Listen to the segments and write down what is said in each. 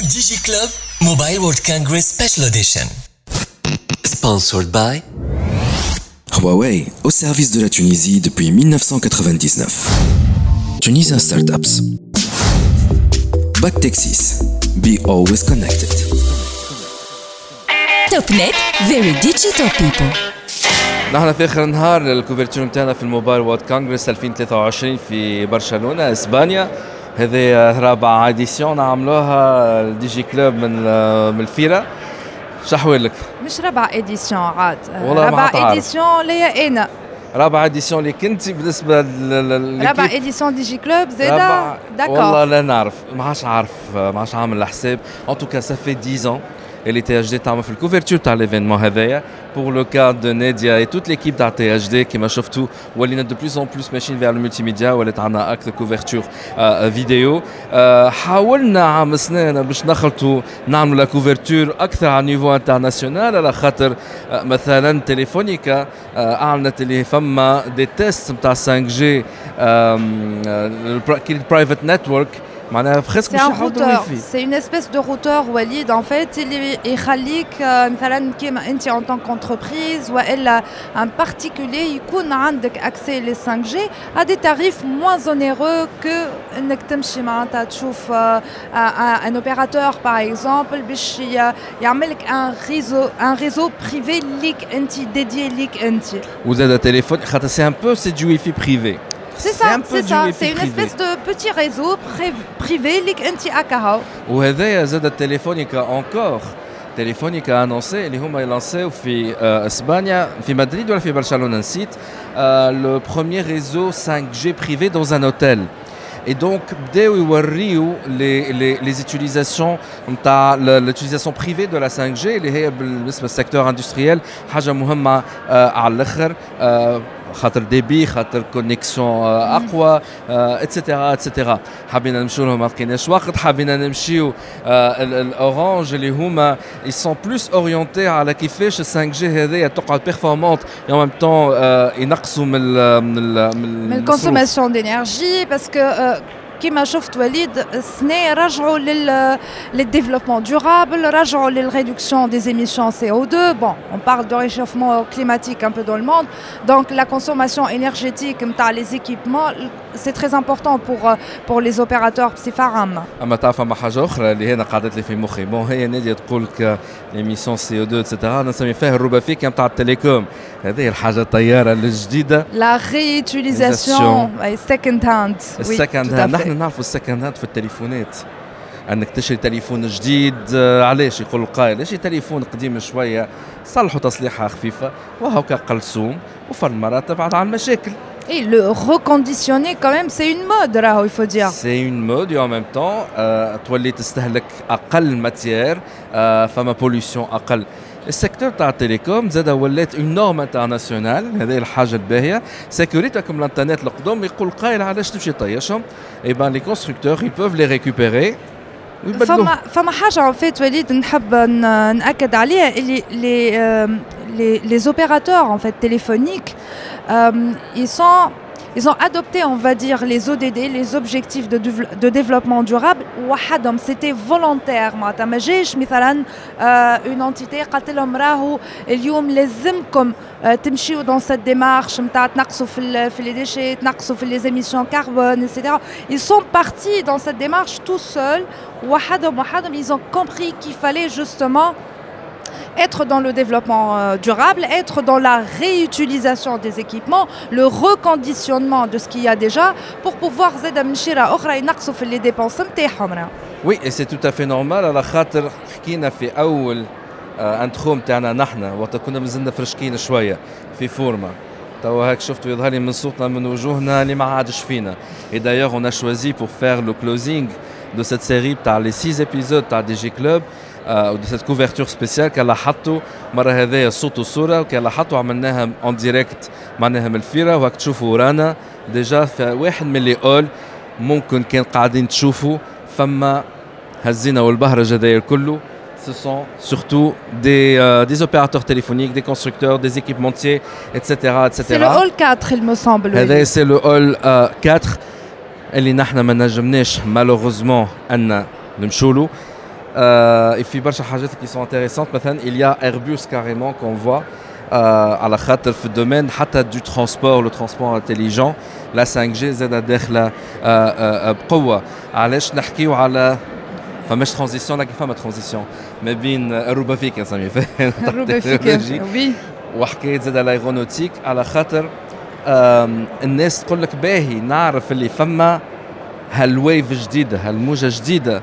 ديجي كلوب موبايل وورد كونغرس سبيشال اديشن سبونسورد باي هواوي أو سيرفيس دو لا تونيزي دوبوي 1999 تونيزا ستارت ابس باك تكسيس بي اولويز كونكتد توب نت فيري ديجيتال بيبل نحن في آخر النهار للكوفرتير نتاعنا في الموبايل وورد كونغرس 2023 في برشلونة إسبانيا. هذه رابع اديسيون نعملوها الدي جي كلوب من من الفيرة. شحوالك مش رابع اديسيون عاد. والله رابع اديسيون ليا أنا. رابع اديسيون اللي كنتي بالنسبة رابع اديسيون دي جي كلوب والله داكور لا نعرف. ما عادش عارف. ما عادش عامل الحساب. ان توكا سا في 10 ans اللي تي اش دي تعمل في الكوفرتور تاع ليفينمون هذايا pour le cas de Nadia et toute l'équipe d'ATHD qui m'a شفتوا ولينا de plus en plus ماشيين vers le multimédia ولات عندنا اكت كوفرتور فيديو حاولنا عام سنين باش نخلطوا نعملوا لا كوفرتور اكثر على نيفو انترناسيونال على خاطر آه، مثلا تليفونيكا آه، اعلنت اللي فما دي تيست نتاع 5 جي كي برايفت نتورك معناها بريسك C'est مش un يحطوا routeur, فيه c'est une espèce de routeur Walid en fait اللي يخليك آه، مثلا كيما انت en tant qu'entreprise والا un particulier يكون عندك accès les 5G à des tarifs moins onéreux que انك تمشي معناتها تشوف آه، un un opérateur par exemple باش ي- يعمل لك un réseau un réseau privé ليك انت dédié ليك انت وزاد تليفون خاطر سي ان بو سي دو واي في بريفي C'est ça, c'est ça. C'est une espèce de petit réseau privé, l'Ikanti Akahao. Ou Zada Telefonica encore. Telefonica a annoncé, ils ont lancé en euh, Espagne, en Madrid ou en Barcelone, un site, euh, le premier réseau 5G privé dans un hôtel. Et donc, dès les, les, les utilisations, l'utilisation privée de la 5G, les secteur industriel, Haja Muhammad euh, al مهمه آه على الاخر آه خاطر ديبي خاطر كونيكسيون اقوى اتسيتيرا اتسيتيرا حبينا نمشيو لهم ما لقيناش وقت حبينا نمشيو آه، ال- الاورانج اللي هما ils sont plus orientés على كيفاش ال 5 جي هذيا تقعد بيرفورمانت et en même temps آه، ينقصوا من ال من ال من من الكونسوماسيون دينيرجي باسكو كيما شفت وليد السنة رجعوا لل للديفلوبمون دورابل رجعوا للريدكسيون des émissions CO2 bon on parle de réchauffement climatique un peu dans le monde donc la consommation énergétique نتاع les équipements c'est très important pour pour les opérateurs بصفة عامة اما تعرف فما حاجه اخرى اللي هنا قعدت لي في مخي بون هي ناديه تقول لك ليميسيون سي او 2 اتسيتيرا نسمي فيها الروبا فيك نتاع التليكوم هذه الحاجة الطيارة الجديدة. Ouais, second hand. Oui, السكند هاند. نحن نعرفوا السكند هاند في التليفونات. أنك تشري تليفون جديد آه، علاش؟ يقول القائل اشي تليفون قديم شوية صلحوا تصليحة خفيفة وهكا قلصوم وفر مرات بعد عن مشاكل Et le reconditionner, quand même, c'est une mode, là, il faut dire. سي اون مود et en même temps تولي تستهلك أقل ماتيير آه، فما بوليسيون أقل. السيكتور تاع التليكوم زاد ولات اون نورم انترناسيونال هذه الحاجة الباهية. سيكوريتا كوم الانترنت القدوم يقول قايل علاش تمشي طيشهم اي بان لي كونستركتور les récupérer. ويبدلوهم. فما فما حاجة en fait وليد نحب نأكد عليها. اللي les les opérateurs en fait téléphoniques euh, ils sont ils ont adopté, on va dire, les ODD, les objectifs de, dév- de développement durable. وحدهم, C'était volontaire. معناتها ما جاش مثلا آه، une entité قالت لهم راهو اليوم لازمكم آه، تمشيو dans cette démarche نتاع تنقصوا في ال- في les déchets, تنقصوا في les émissions carbone, etc. Ils sont partis dans cette démarche tout seuls. وحدهم وحدهم, Ils ont compris qu'il fallait justement être dans le développement euh, durable, être dans la réutilisation des équipements, le reconditionnement de ce qu'il y a déjà pour pouvoir زاد من شراء أخرى ينقصوا في les dépenses نتاعهم راه. وي et c'est tout à fait normal على خاطر حكينا في اول آه، انتخو نتاعنا نحن وقت كنا مازلنا فرشكين شويه في فورما توا هاك شفتوا يظهر لي من صوتنا من وجوهنا اللي ما عادش فينا et d'ailleurs on a choisi pour faire le closing de cette série تاع les six épisodes تاع دي جي كلوب أو de cette couverture spéciale كان حطوا مرة هذايا الصوت والصورة وكان حطوا عملناها اون ديريكت معناها من الفيره وهاك تشوفوا ورانا ديجا في واحد من اللي اول ممكن كان قاعدين تشوفوا فما هزينا والبهرجه داير كله ce sont surtout des, euh, des opérateurs téléphoniques, des constructeurs, des équipementiers, etc. etc. C'est le hall 4 il me semble. هذا c'est le hall euh, 4 اللي نحن ما نجمناش مالوغوزمون ان نمشوا له euh, et برشا حاجات qui sont intéressantes مثلا il y a Airbus carrément qu'on voit euh, على خاطر في الدومين حتى du transport le transport intelligent. La 5G زاد داخله بقوه علاش نحكيو على فماش ترانزيسيون لكن فما ترانزيسيون ما بين الروبافيك نسميه الروبافيك وي وحكايه زاد الايرونوتيك على خاطر الناس تقول لك باهي نعرف اللي فما هالويف جديده هالموجه جديده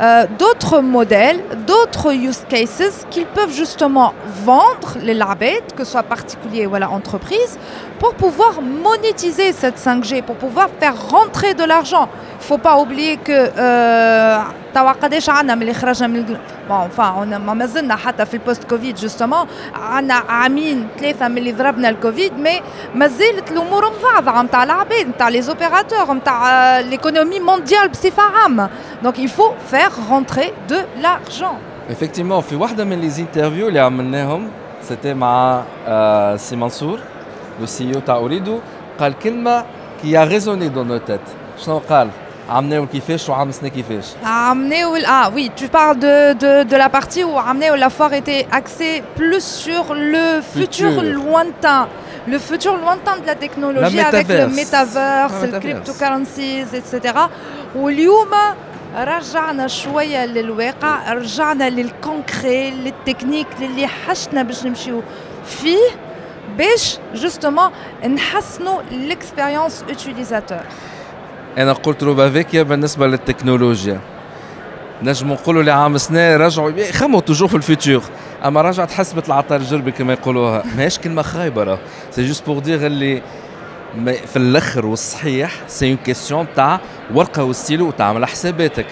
euh, d'autres modèles, d'autres use cases qu'ils peuvent justement vendre les labels, que ce soit particulier ou à la entreprise, pour pouvoir monétiser cette 5G, pour pouvoir faire rentrer de l'argent. Il ne faut pas oublier que euh, توا قداش عندنا من اللي خرجنا من الج- bon, enfin on a- ما زلنا حتى في البوست كوفيد جوستومون عندنا عامين ثلاثه من اللي ضربنا الكوفيد مي ما زالت الامور مضعضعه نتاع العباد نتاع لي زوبيراتور نتاع ليكونومي مونديال بصفه عامه دونك il faut faire rentrer de l'argent effectivement في واحده من لي انترفيو اللي عملناهم سيتي مع آه، سي منصور لو سي او تاع اوريدو قال كلمه كي a résonné dans nos têtes شنو قال عملناو كيفاش وعملنا كيفاش Amener au- Ah oui, tu parles de, de, de la partie où Amener la foire était axée plus sur le futur, Futur. lointain. Le futur lointain de la technologie avec le métaverse. métaverse, Le le métaverse. cryptocurrencies, etc. واليوم رجعنا شوية للواقع رجعنا للكونكري للتكنيك للي حشنا باش نمشيو فيه باش justement نحسنوا l'expérience utilisateur. أنا قلت روبافيكيا بالنسبة للتكنولوجيا. نجم نقولوا لعام سنه رجعوا خموا توجور في الفيتور. أما رجعت حسبت العطار الجربي كما يقولوها. ماهيش كلمة خايبة راه. سي جوست بور دير اللي في الأخر والصحيح سي اون كيستيون تاع ورقة وستيلو وتعمل حساباتك.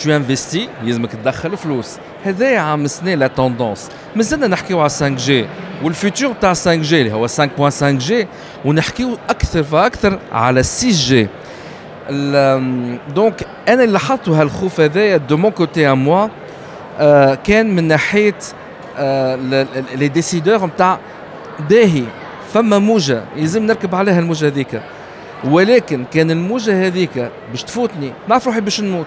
تو انفستي يلزمك تدخل فلوس. هذايا عام سنه لا توندونس مازلنا نحكيو على 5 جي والفيتور تاع 5 جي اللي هو 5.5 جي ونحكيو أكثر فأكثر على 6 جي دونك أنا اللي لاحظته هالخوف هذايا دو مون كوتي ا موا آه، كان من ناحية لي ديسيدور نتاع باهي فما موجة. يلزم نركب عليها الموجة هذيك ولكن كان الموجة هذيك باش تفوتني نعرف روحي باش نموت.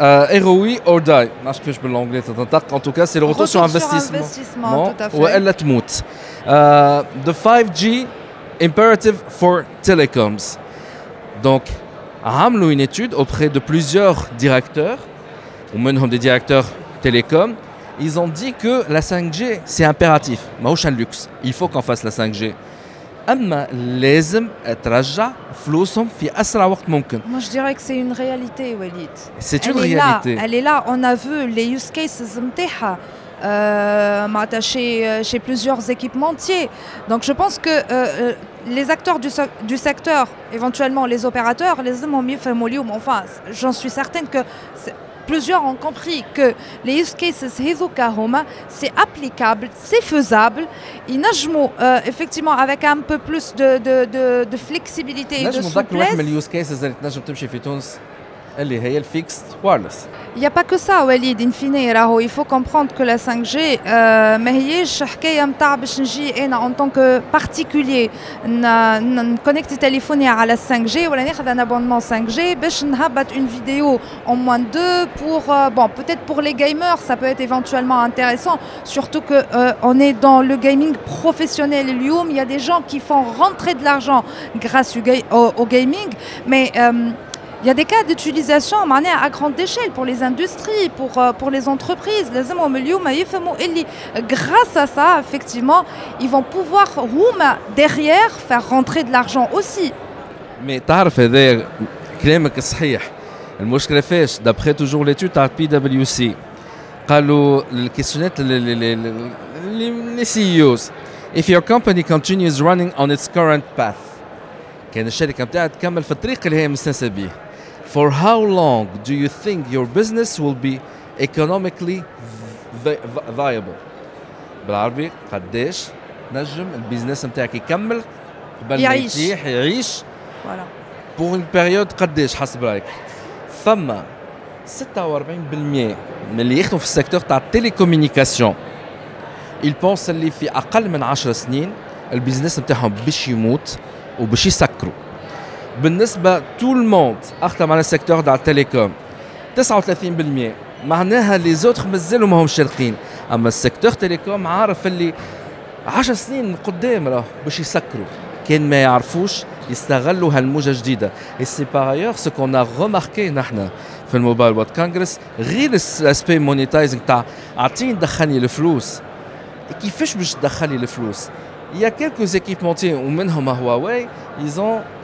Euh, or die. Je sais pas l'anglais, en tout cas, c'est le retour, retour sur investissement. investissement tout à fait. Ou elle euh, the 5G Imperative for Telecoms. Donc, Ramlo une étude auprès de plusieurs directeurs, ou même des directeurs télécoms. Ils ont dit que la 5G, c'est impératif. Maouch un. Il faut qu'on fasse la 5G. اما لازم ترجع فلوسهم في اسرع وقت ممكن Moi, je dirais que c'est une réalité, Walid. c'est une elle réalité Est là, elle est là. On a vu les use cases نتاعها, euh, معناتها chez, chez plusieurs équipementiers. Donc, je pense que euh, euh, les acteurs du, se- du secteur, éventuellement les opérateurs, les hommes يفهموا اليوم, enfin, j'en suis certaine que c'est- plusieurs ont compris que les use cases c'est applicable, c'est faisable. Ils euh, effectivement avec un peu plus de, de, de, de flexibilité et de souplesse. اليوز كيسز اللي تنجم تمشي في تونس اللي هي الفيكس وايرلس Il n'y a pas que ça, Walid, in fine, راهو il faut comprendre que la 5G euh, ما هيش حكاية متاع باش نجي أنا en tant que particulier ن- نكونكتي تليفوني على 5G ولا ناخذ un abonnement 5G باش نهبط une vidéo en moins de deux pour euh, bon peut-être pour les gamers ça peut être éventuellement intéressant surtout que euh, on est dans le gaming professionnel اليوم il y a des gens qui font rentrer de l'argent grâce au, ga- au- au gaming mais euh, il y a des cas d'utilisation à grande échelle pour les industries, pour, euh, pour les entreprises. Grâce à ça, effectivement, ils vont pouvoir derrière faire rentrer de l'argent aussi. Mais تعرف هذا كلامك صحيح المشكله فاش d'après toujours l'étude تاع PwC قالوا الكيسيونات les CEOs if your company continues running on its current path كان الشركه نتاعها تكمل في الطريق اللي هي مستانسه به For how long do you think your business will be economically viable? بالعربي قداش نجم البيزنس نتاعك يكمل قبل ما يتيح يعيش؟ فوالا. بور اون بيريود قداش حسب رأيك؟ ثم 46% من اللي يخدموا في السيكتور تاع التليكومينيكاسيون البونس اللي في أقل من 10 سنين البيزنس نتاعهم باش يموت وباش يسكروا. بالنسبة تو الموند اخدم على السيكتور تاع التليكوم 39% معناها لي زوتر مازالوا ما همش شارقين. أما السيكتور تيليكوم عارف اللي 10 سنين قدام راه باش يسكروا. كان ما يعرفوش يستغلوا هالموجة الجديده اي سي باغ سو كون ا نحن في الموبايل وات كونغرس غير الاسبي مونيتايزنج تاع أعطيني دخلني الفلوس. كيفاش باش تدخلي الفلوس؟ Équipementiers, ou même Huawei, ils ont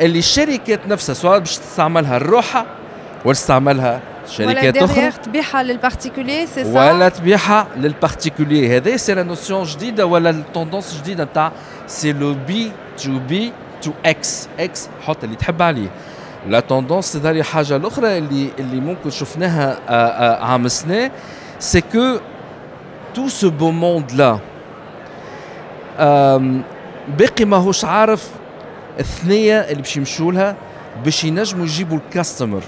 اللي الشركات نفسها سواء باش تستعملها لروحها ولا تستعملها شركات أخرى. تبيعها للبارتيكولي سي ولا تبيعها للبارتيكولي هذا سي لا نوسيون جديدة ولا التوندونس جديدة نتاع سي لو بي تو بي تو إكس إكس حط اللي تحب عليه. لا توندونس هذه حاجة الأخرى اللي اللي ممكن شفناها عام سنة سي كو تو سو بو موند لا باقي ماهوش عارف الثنيه اللي باش يمشوا لها باش ينجموا يجيبوا الكاستمر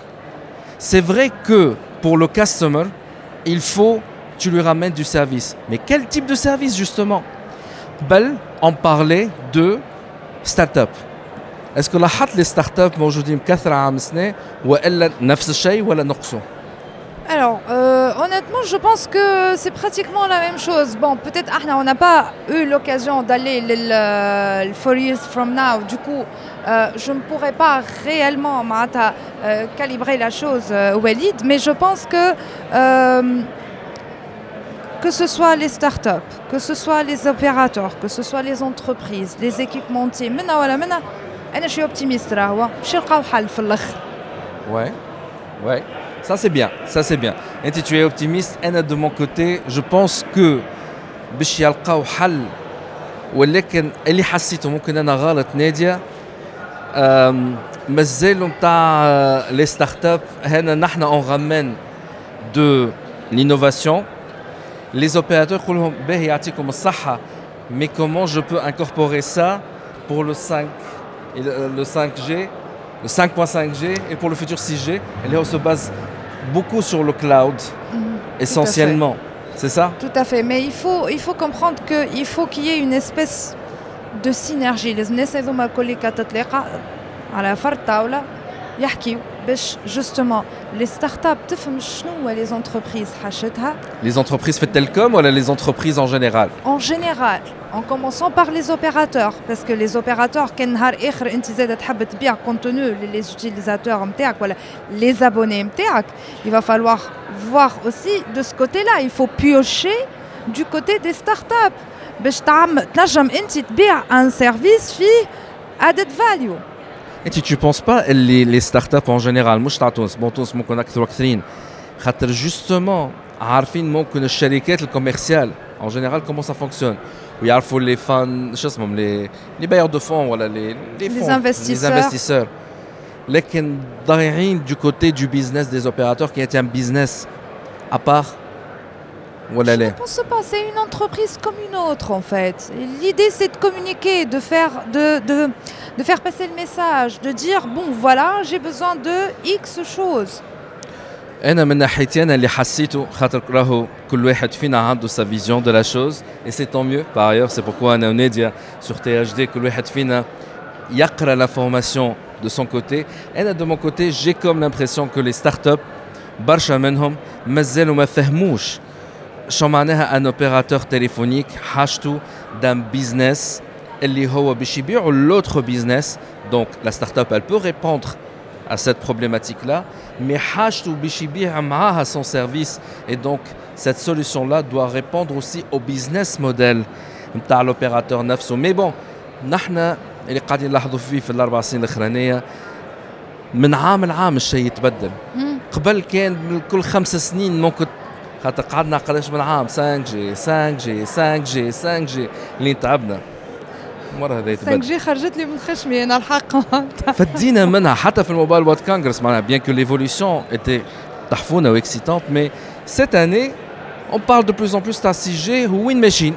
سي فري كو pour le customer il faut tu lui ramènes du service mais quel type de service justement قبل on parlait de start-up اسكو لاحظت لي ستارت اب موجودين بكثره عام سنه والا نفس الشيء ولا نقصوا Alors, euh, honnêtement, je pense que c'est pratiquement la même chose. Bon, peut-être Ahna, on n'a pas eu l'occasion d'aller le Four Years From Now. Du coup, euh, je ne pourrais pas réellement euh, calibrer la chose, euh, Walid, mais je pense que euh, que ce soit les startups, que ce soit les opérateurs, que ce soit les entreprises, les équipementiers, maintenant, voilà, maintenant, je suis optimiste. Ouais, ouais. Ça c'est bien, ça c'est bien. Et tu es optimiste, et de mon côté, je pense que باش يلقاو حل ولكن اللي حسيته ممكن انا غلط ناديه مازالوا نتاع لي ستارت اب هنا نحن اون غامين دو لينوفاسيون les opérateurs يقول لهم باهي يعطيكم الصحه mais comment je peux incorporer ça pour le 5 le 5G le 5.5G et pour le futur 6G, et on se base beaucoup sur le cloud, Mhm. essentiellement. C'est ça Tout à fait, mais il faut, il faut comprendre qu'il faut qu'il y ait une espèce de synergie. Les الناس هذوما الكل كتتلاقى على فرد طاولة يحكيو باش justement les startups تفهم شنو هو les entreprises حاجتها Les entreprises fait Telcom ou les entreprises en général en général en commençant par les opérateurs parce que les opérateurs كان نهار اخر انت زاد تحب تبيع contenu les utilisateurs نتاعك ولا les abonnés نتاعك il va falloir voir aussi de ce côté-là il faut piocher du côté des startups باش تعمل تنجم انت تبيع un service فيه added value Et tu, tu penses pas les, les startups en général مش تاع تونس بون تونس ممكن اكثر اكثرين خاطر justement عارفين ممكن الشركات الكوميرسيال en général comment ça fonctionne ويعرفوا les fans شو اسمهم les les bailleurs de fonds ولا les les, Les fonds, investisseurs. les investisseurs لكن ضايعين du côté du business des opérateurs qui est un business à part ولا Je ne لا pense pas, c'est une entreprise comme une autre en fait. Et L'idée c'est de communiquer, de faire, de, de, de faire passer le message, de dire bon voilà, j'ai besoin de X choses. انا من ناحيتي انا اللي حسيته خاطر راهو كل واحد فينا عنده sa vision de la chose et c'est tant mieux par ailleurs c'est pourquoi انا وناديا sur THD كل واحد فينا يقرا l'information de son côté انا de mon côté j'ai comme l'impression que les startups برشا منهم مازالوا ما فهموش شو معناها ان اوبيراتور تليفونيك حاجته دان بيزنس اللي هو باش يبيعوا l'autre business donc la startup elle peut répondre à cette problématique là mais حاجته باش يبيع معاها son service et donc cette solution là doit répondre aussi au business model نتاع l'opérateur نفسه mais bon نحن اللي قاعدين نلاحظوا فيه في الاربع سنين الاخرانيه من عام لعام الشيء يتبدل مم. قبل كان من كل خمس سنين ممكن خاطر قعدنا قداش من عام 5 جي 5 جي 5 جي 5 جي اللي تعبنا مرة هذا 5 يتبدل جي خرجت لي من خشمي انا الحق فدينا منها حتى في الموبايل وورد كونغرس معناها bien que l'évolution était تحفونة واكسيتانت mais cette année on parle de plus en plus تاع 6 جي وين ماشيين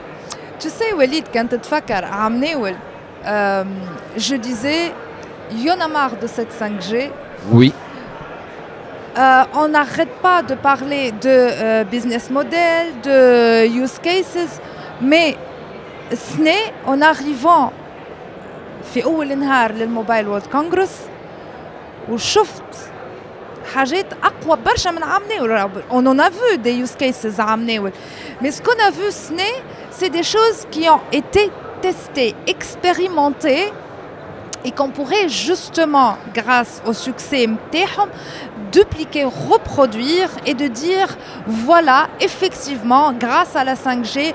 Tu sais, Walid, quand tu te fais ramener, euh, je disais, il y en a marre de cette 5G. Oui Euh, on n'arrête pas de parler de euh, business model, de use cases, mais ce n'est en arrivant في أول نهار للموبايل وورد كونغرس وشفت حاجات أقوى برشا من عام ناول on en a vu des use cases à عام ناول mais ce qu'on a vu ce n'est c'est des choses qui ont été testées, expérimentées et qu'on pourrait justement, grâce au succès MTHM, dupliquer, reproduire et de dire voilà, effectivement, grâce à la 5G,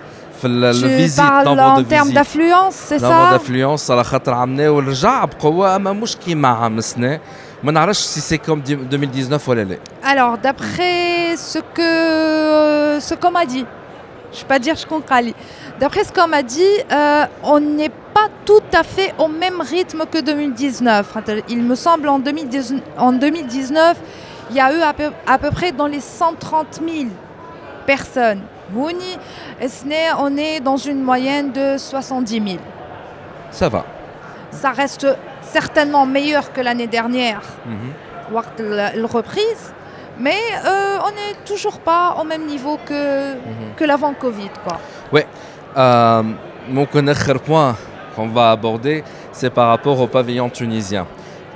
في Tu الفيزيت parles نومبر en دو termes فيزيت d'affluence, c'est نومبر ça دافلونس على خاطر عملناه ورجع بقوه اما مش كيما عام السنه ما نعرفش سي سي كوم 2019 ولا لا Alors, d'après ce que ce qu'on m'a dit, je ne vais pas dire je comprends. D'après ce qu'on m'a dit, euh, on n'est pas tout à fait au même rythme que 2019. Il me semble en 2019, en 2019 il y a eu à peu, à peu près dans les 130 000 personnes. Mouni, et ce n'est- on est dans une moyenne de 70 000. ça va Ça reste certainement meilleur que l'année dernière. Mhm. وقت ال- الرeprise mais euh, on n'est toujours pas au même niveau que, que l'avant Covid quoi. Euh, ممكن اخر بوان qu'on va aborder c'est par rapport au pavillon tunisien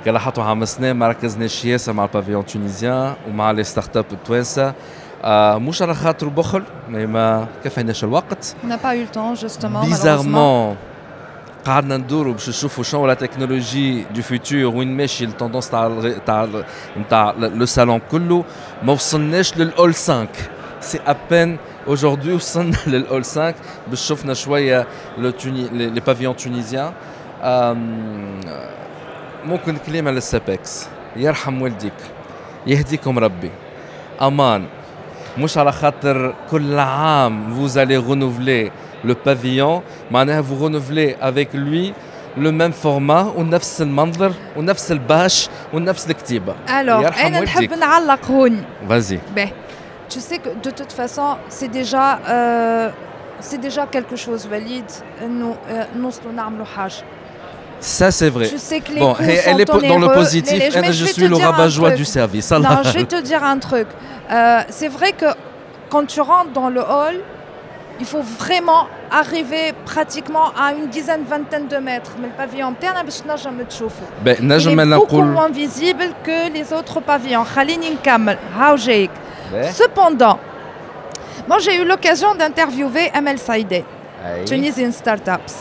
كلاحظتوا عام السنه ما ركزناش ياسر مع البافيون تونيزيان ومع لي ستارت اب التوانسه آه مش على خاطر بخل mais ما كفيناش الوقت On n'a pas eu le temps justement malheureusement. بيزارمون قعدنا ندوروا باش نشوفوا شنو لا تكنولوجي دو فيتور وين ماشي التوندونس تاع الغ- تاع تاع لو سالون كله ما وصلناش للاول 5 سي ابان aujourd'hui وصلنا للاول 5 باش شفنا شويه لو توني لي بافيون تونيزيان آم، ممكن كلمه للسابكس يرحم والديك يهديكم ربي امان مش على خاطر كل عام vous allez renouveler le pavillon معناها vous renouvelez avec lui le même format ونفس المنظر ونفس الباش ونفس الكتيبه Alors يرحم أنا والديك. نحب نعلق هوني vas-y Ben, tu sais que de toute façon c'est déjà euh, c'est déjà quelque chose valide nous نوصلوا نعملوا حاجة. ça c'est vrai Tu sais que les bon coûts et sont elle est po- dans le onéreux. positif Les- les- mais elle, je vais suis te le dire un rabat-joie truc. du service Non, Allah. je vais te dire un truc. Euh, c'est vrai que quand tu rentres dans le hall, il faut vraiment arriver pratiquement à une dizaine, vingtaine de mètres. Mais le pavillon interne, باش تنجم تشوفه. ben, Il نجم est أنا beaucoup نقول moins visible que les autres pavillons. خليني نكمل. هاو جايك. Ben, Cependant, moi j'ai eu l'occasion d'interviewer Amel Saïdé, أي. Tunisian Startups.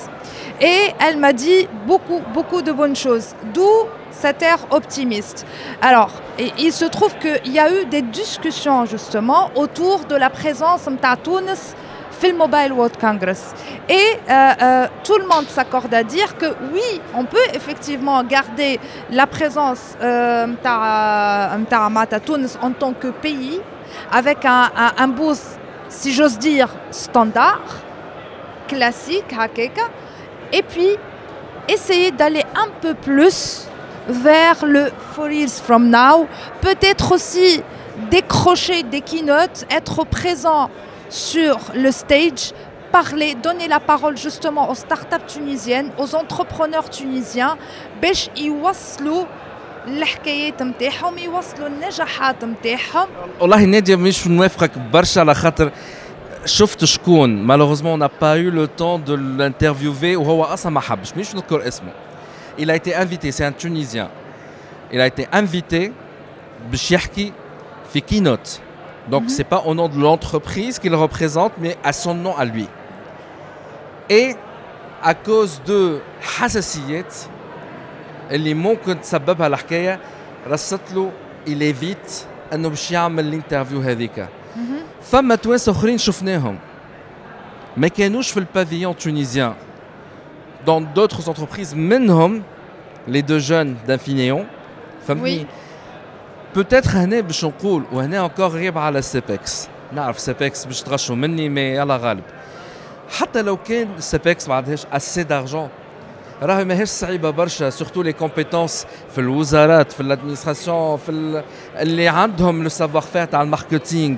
Et elle m'a dit beaucoup, beaucoup de bonnes choses, d'où cet air optimiste. Alors, il se trouve qu'il y a eu des discussions justement autour de la présence de Tunis le Mobile World Congress. Et euh, euh, tout le monde s'accorde à dire que oui, on peut effectivement garder la présence euh, de Tunis euh, en tant que pays avec un, un, un boost, si j'ose dire, standard, classique, hakeka, et puis essayer d'aller un peu plus vers le Four Years From Now. Peut-être aussi décrocher des keynotes, être présent sur le stage, parler, donner la parole justement aux startups tunisiennes, aux entrepreneurs tunisiens, باش يوصلوا الحكايات نتاعهم يوصلوا النجاحات نتاعهم والله نادية مش نوافقك برشا على خاطر شفت شكون malheureusement on n'a pas eu le temps de l'interviewer وهو اصلا ما حبش مش نذكر اسمه il a été invité c'est un tunisien il a été invité باش يحكي في keynote donc Mhm. c'est pas au nom de l'entreprise qu'il représente mais à son nom à lui et à cause de حساسيات اللي ممكن تسببها الحكايه رصت له il évite انه باش يعمل الانترفيو هذيك فما توانسة أخرين شفناهم. ما كانوش في البافيون تونيزيان dans d'autres entreprises منهم les deux jeunes d'Infineon. فهمتني؟ Peut-être هنا باش نقول وهنا encore غيب على سيبكس نعرف سيبكس باش تغشوا مني مي يلا غالب. حتى لو كان سيبكس ما عندهاش اسي دارجون راهي ماهيش صعيبة برشا سورتو لي كومبيتونس في الوزارات في الادمينستراسيون في ال- اللي عندهم لو سافوار فير تاع الماركتينغ.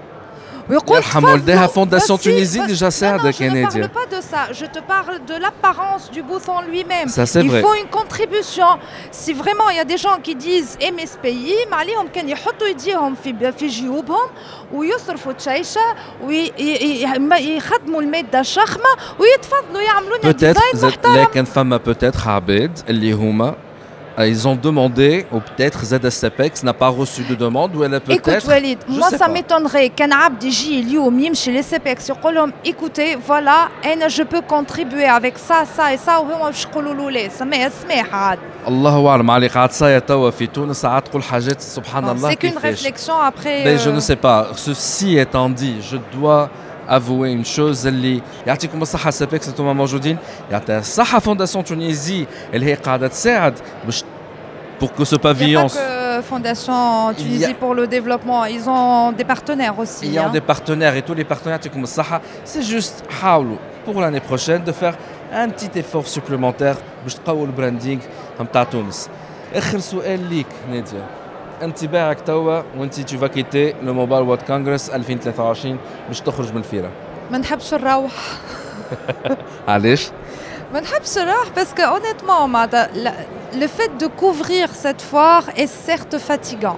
la poche ويقول يرحم والديها تفضلوا، فونداسيون vas-y, تونيزي vas- ديجا Non, non, ساعدك je يا ne parle ناديه pas de ça. Je te parle de l'apparence du booth en lui-même. Ça, c'est Il vrai. faut une contribution. Si vraiment il y a des gens qui disent aimer ce pays, ما عليهم كان يحطوا يديهم في في جيوبهم ويصرفوا تشيشه ويخدموا الماده الشخمه ويتفضلوا يعملوا لنا peut-être ديزاين زاد- محترم. لكن فما peut-être عباد اللي هما euh, ils ont demandé ou peut-être ZSCPEX n'a pas reçu de demande ou elle a Écoute peut-être Walid, je moi sais ça pas. m'étonnerait كان عبد يجي اليوم يمشي للسيبكس يقول لهم écoutez voilà انا je peux contribuer avec ça ça et ça وهما باش يقولوا له لا سماح سماح عاد الله اعلم علي قاعد صاير توا في تونس ساعات تقول حاجات سبحان الله c'est qu'une كيفاش réflexion après Mais je euh, ne sais pas. Ceci étant dit, je dois avouer une chose اللي يعطيكم الصحة سابكس انتم موجودين يعطيها الصحة فونداسيون تونيزي اللي هي قاعدة تساعد باش pour que ce Il n'y a pavillon pas que Fondation Tunisie Il y a- pour le développement, ils ont des partenaires aussi. Il y a hein. des partenaires et tous les partenaires يعطيكم الصحة c'est juste حاولوا pour l'année prochaine de faire un petit effort supplémentaire باش تقووا البراندينغ نتاع تونس. آخر سؤال ليك نادية. انطباعك توا وانت tu vas quitter le Mobile World Congress 2023 باش تخرج من الفيرة. ما نحبش نروح علاش؟ parce que honnêtement, le fait de couvrir cette foire est certes fatigant.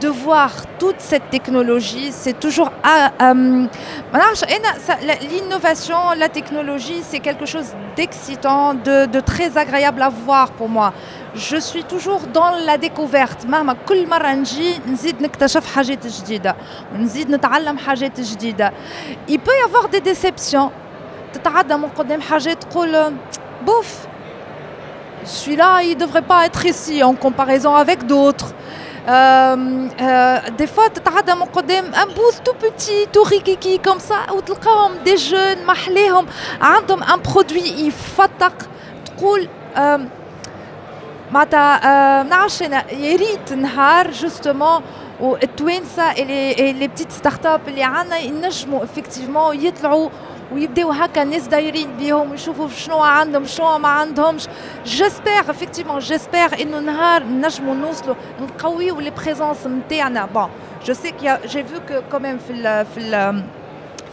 de voir toute cette technologie. C'est toujours... ah, euh, معرفش أنا- ça- la- L'innovation, la technologie, c'est quelque chose d'excitant, de, de très agréable à voir pour moi. Je suis toujours dans la découverte مهما كل مرة نجي نزيد نكتشف حاجات جديدة ونزيد نتعلم حاجات جديدة. Il peut y avoir des déceptions. تتعدى من قدام حاجات تقول بوف celui-là il devrait pas être ici en comparaison avec d'autres Euh, euh, Des fois تتعدى من قدام un booth tout petit tout rikiki comme ça وتلقاهم des jeunes محليهم عندهم un produit يفتق تقول معناتها ما نعرفش أنا يا ريت نهار جوستومون والتوانسه اللي لي بتيت ستارت اب اللي عندنا ينجموا افكتيفمون يطلعوا ويبداو هكا الناس دايرين بيهم ويشوفوا شنو عندهم شنو ما عندهمش جيسبر افكتيفمون جيسبر انه نهار نجموا نوصلوا نقويو لي بريزونس نتاعنا بون جو سي كي جي فو كو كوميم في ال في ال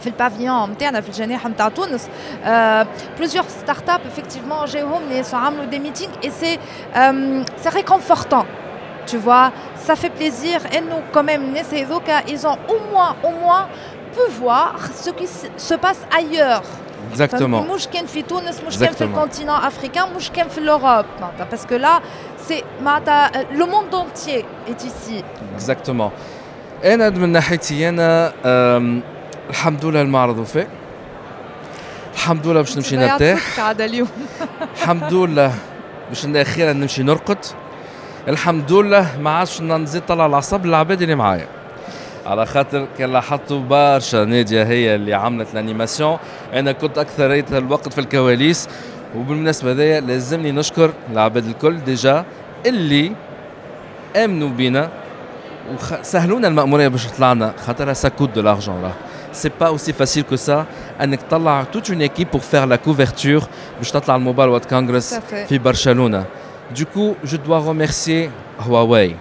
في في البافيون نتاعنا في الجناح نتاع تونس بلوزيور ستارت اب افكتيفمون جاوهم ناس وعملوا دي ميتينغ اي سي سي réconfortant tu vois ça fait plaisir et nous quand même الناس هذوكا ils ont au moins au moins pu voir ce qui se passe ailleurs Exactement. مش كان في تونس مش كان في الكونتينون افريكان مش كان في l'Europe معناتها parce que là c'est معناتها le monde entier est ici Exactement. انا من ناحيتي انا أم، الحمد لله المعرض وفاء الحمد لله باش نمشي نرتاح قاعدة اليوم الحمد لله باش ن- اخيرا نمشي نرقد الحمد لله ما عادش نزيد طلع العصب للعباد اللي معايا على خاطر كان لاحظتوا برشا ناديه هي اللي عملت الانيماسيون. أنا كنت أكثر الوقت في الكواليس. وبالمناسبة هذايا لازمني نشكر العباد الكل ديجا اللي آمنوا بينا. وسهلونا المأمورية باش طلعنا خاطر سا كوت دو لارجون راه سي با اوسي فاسيل كو سا انك تطلع توت اون ايكيب بور فير لا كوفرتور باش تطلع الموبايل وات كونغرس في برشلونة. دوكو جو دوا روميرسيي هواوي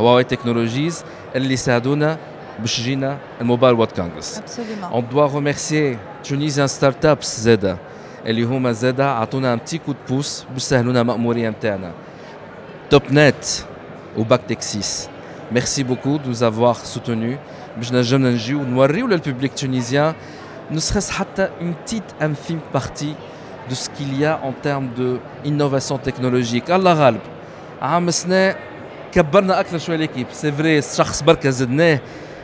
هواوي تكنولوجيز اللي ساعدونا باش جينا الموبايل وات كونغرس absolument On doit remercier Tunisian Startups زادا اللي هما زادا عطونا un petit coup de pouce باش سهلونا المأمورية نتاعنا توب نت وباك تكسيس ميرسي بوكو دو avoir soutenu باش نجمنا نجيو نوريو للبوبليك تونيزيان ne serait-ce حتى une petite infime partie de ce qu'il y a en termes de innovation technologique الله غالب عام سنة كبرنا اكثر شويه ليكيب سي فري شخص بركه زدناه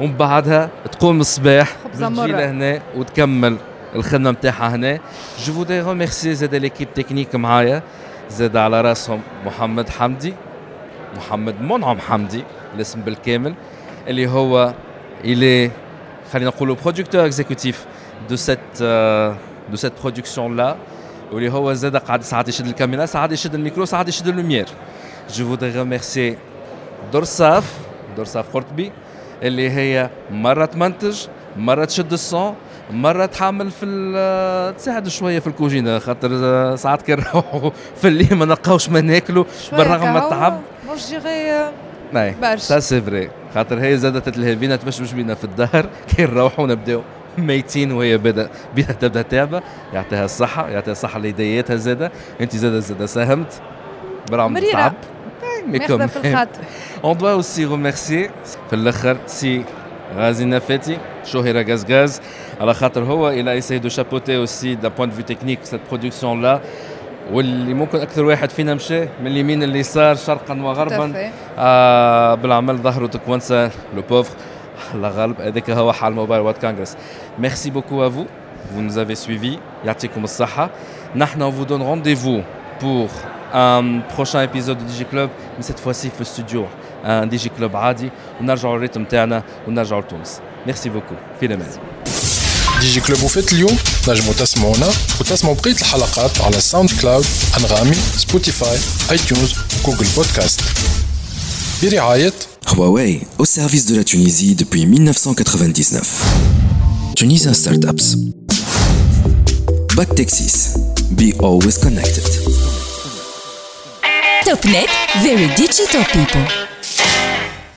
ومن بعدها تقوم الصباح تجي. لهنا وتكمل الخدمة متاعها هنا جو فودي ريميرسي زاد ليكيب تكنيك معايا زاد على راسهم محمد حمدي محمد منعم حمدي الاسم بالكامل اللي هو إلي خلينا نقولوا برودكتور اكزيكوتيف دو سيت دو سيت برودكسيون لا واللي هو زاد قاعد ساعات يشد الكاميرا ساعات يشد الميكرو ساعات يشد اللوميير جو فودي ريميرسي درصاف درصاف قرطبي اللي هي مرة تمنتج مرة تشد الصون مرة تحمل في تساعد شوية في الكوجينة خاطر ساعات كي نروحوا في الليل ما نلقاوش ما ناكلوا بالرغم من. التعب euh, ناي برشا. سا سي فري خاطر هي زادت تلهي تمشمش بينا في الدهر كي نروحوا نبداو ميتين وهي بدا بدا تبدا تعبة يعطيها الصحة يعطيها الصحة ليدياتها زادة انت زادة زادة ساهمت برغم. التعب في الخاطر On doit aussi remercier في الآخر سي غازي نفاتي شهيرة غاز على خاطر هو إلى essayé de chapeauter aussi d'un point de vue technique cette production là واللي ممكن أكثر واحد فينا مشى من اليمين لليسار شرقا وغربا. آه بالعمل ظهره تكونسا لو بوفر الله غالب هذاك هو حال موبايل وات كونغرس ميرسي بوكو ا فو vous. Nous avez suivi يعطيكم الصحة نحن on vous donne rendez-vous pour un prochain épisode de DigiClub mais cette fois-ci في الاستوديو un DigiClub عادي ونرجعوا الريتم تاعنا ونرجعوا لتونس ميرسي بوكو في الامان ديجي كلوب وفات اليوم نجموا تسمعونا وتسمعوا بقية الحلقات على ساوند كلاود أنغامي سبوتيفاي اي تيونز وجوجل بودكاست برعاية Huawei, au service de la Tunisie depuis 1999. Tunisian Startups. Back Texas. Be always connected. Topnet, very digital people.